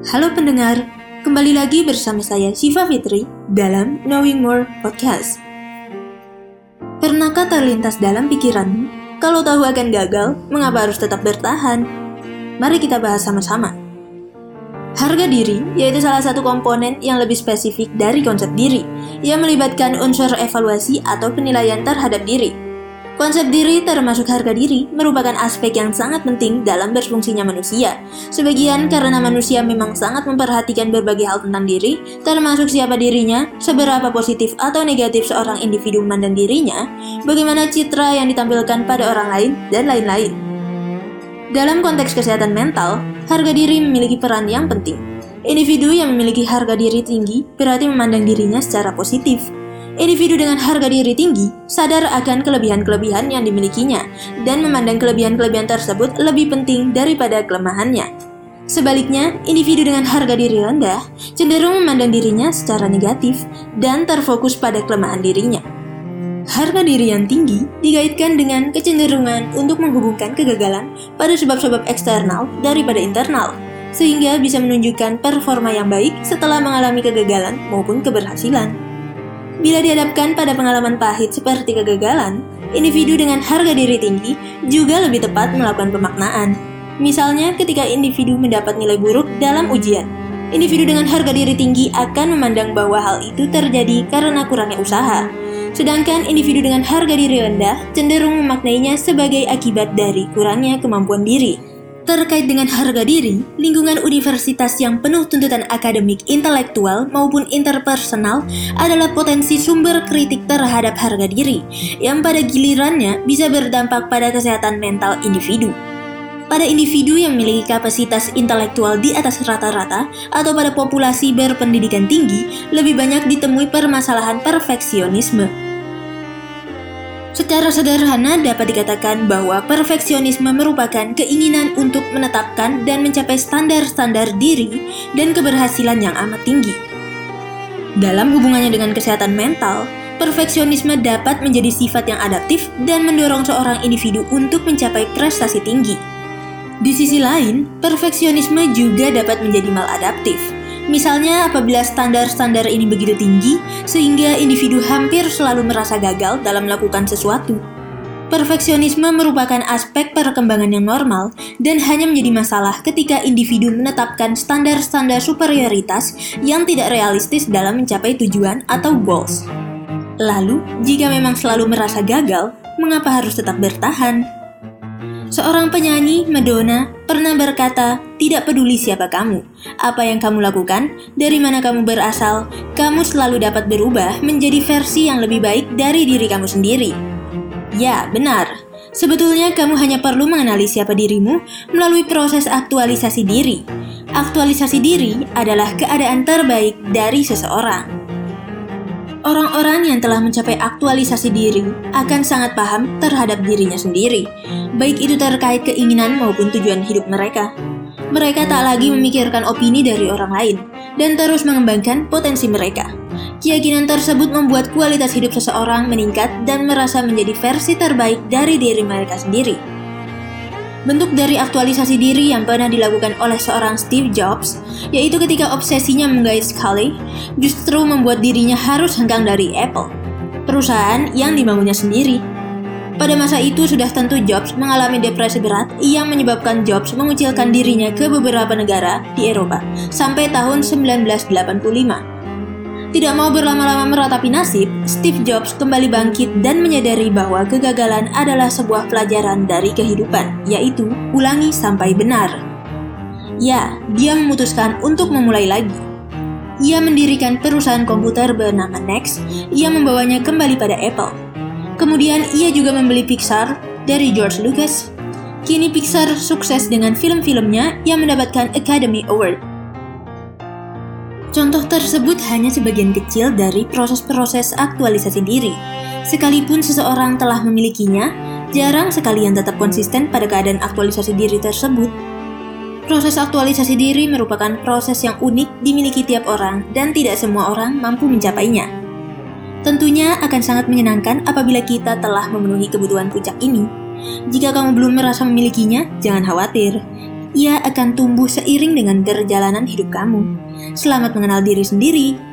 Halo pendengar, kembali lagi bersama saya Siva Fitri dalam Knowing More Podcast. Pernahkah terlintas dalam pikiranmu, kalau tahu akan gagal, mengapa harus tetap bertahan? Mari kita bahas sama-sama. Harga diri yaitu salah satu komponen yang lebih spesifik dari konsep diri, yang melibatkan unsur evaluasi atau penilaian terhadap diri Konsep diri termasuk harga diri merupakan aspek yang sangat penting dalam berfungsinya manusia. Sebagian karena manusia memang sangat memperhatikan berbagai hal tentang diri, termasuk siapa dirinya, seberapa positif atau negatif seorang individu memandang dirinya, bagaimana citra yang ditampilkan pada orang lain, dan lain-lain. Dalam konteks kesehatan mental, harga diri memiliki peran yang penting. Individu yang memiliki harga diri tinggi berarti memandang dirinya secara positif, Individu dengan harga diri tinggi sadar akan kelebihan-kelebihan yang dimilikinya dan memandang kelebihan-kelebihan tersebut lebih penting daripada kelemahannya. Sebaliknya, individu dengan harga diri rendah cenderung memandang dirinya secara negatif dan terfokus pada kelemahan dirinya. Harga diri yang tinggi dikaitkan dengan kecenderungan untuk menghubungkan kegagalan pada sebab-sebab eksternal daripada internal, sehingga bisa menunjukkan performa yang baik setelah mengalami kegagalan maupun keberhasilan. Bila dihadapkan pada pengalaman pahit seperti kegagalan, individu dengan harga diri tinggi juga lebih tepat melakukan pemaknaan. Misalnya, ketika individu mendapat nilai buruk dalam ujian, individu dengan harga diri tinggi akan memandang bahwa hal itu terjadi karena kurangnya usaha. Sedangkan individu dengan harga diri rendah cenderung memaknainya sebagai akibat dari kurangnya kemampuan diri. Terkait dengan harga diri, lingkungan universitas yang penuh tuntutan akademik, intelektual, maupun interpersonal adalah potensi sumber kritik terhadap harga diri, yang pada gilirannya bisa berdampak pada kesehatan mental individu. Pada individu yang memiliki kapasitas intelektual di atas rata-rata atau pada populasi berpendidikan tinggi, lebih banyak ditemui permasalahan perfeksionisme. Secara sederhana dapat dikatakan bahwa perfeksionisme merupakan keinginan untuk menetapkan dan mencapai standar-standar diri dan keberhasilan yang amat tinggi. Dalam hubungannya dengan kesehatan mental, perfeksionisme dapat menjadi sifat yang adaptif dan mendorong seorang individu untuk mencapai prestasi tinggi. Di sisi lain, perfeksionisme juga dapat menjadi maladaptif, Misalnya apabila standar-standar ini begitu tinggi sehingga individu hampir selalu merasa gagal dalam melakukan sesuatu. Perfeksionisme merupakan aspek perkembangan yang normal dan hanya menjadi masalah ketika individu menetapkan standar-standar superioritas yang tidak realistis dalam mencapai tujuan atau goals. Lalu, jika memang selalu merasa gagal, mengapa harus tetap bertahan? Seorang penyanyi, Madonna, pernah berkata, "Tidak peduli siapa kamu, apa yang kamu lakukan, dari mana kamu berasal, kamu selalu dapat berubah menjadi versi yang lebih baik dari diri kamu sendiri." Ya, benar. Sebetulnya kamu hanya perlu mengenali siapa dirimu melalui proses aktualisasi diri. Aktualisasi diri adalah keadaan terbaik dari seseorang. Orang-orang yang telah mencapai aktualisasi diri akan sangat paham terhadap dirinya sendiri, baik itu terkait keinginan maupun tujuan hidup mereka. Mereka tak lagi memikirkan opini dari orang lain dan terus mengembangkan potensi mereka. Keyakinan tersebut membuat kualitas hidup seseorang meningkat dan merasa menjadi versi terbaik dari diri mereka sendiri. Bentuk dari aktualisasi diri yang pernah dilakukan oleh seorang Steve Jobs, yaitu ketika obsesinya menggait Scully, justru membuat dirinya harus hengkang dari Apple, perusahaan yang dibangunnya sendiri. Pada masa itu sudah tentu Jobs mengalami depresi berat yang menyebabkan Jobs mengucilkan dirinya ke beberapa negara di Eropa sampai tahun 1985. Tidak mau berlama-lama meratapi nasib, Steve Jobs kembali bangkit dan menyadari bahwa kegagalan adalah sebuah pelajaran dari kehidupan, yaitu ulangi sampai benar. Ya, dia memutuskan untuk memulai lagi. Ia mendirikan perusahaan komputer bernama Next yang membawanya kembali pada Apple. Kemudian ia juga membeli Pixar dari George Lucas. Kini Pixar sukses dengan film-filmnya yang mendapatkan Academy Award. Contoh tersebut hanya sebagian kecil dari proses-proses aktualisasi diri. Sekalipun seseorang telah memilikinya, jarang sekali yang tetap konsisten pada keadaan aktualisasi diri tersebut. Proses aktualisasi diri merupakan proses yang unik dimiliki tiap orang dan tidak semua orang mampu mencapainya. Tentunya akan sangat menyenangkan apabila kita telah memenuhi kebutuhan puncak ini. Jika kamu belum merasa memilikinya, jangan khawatir ia akan tumbuh seiring dengan perjalanan hidup kamu. Selamat mengenal diri sendiri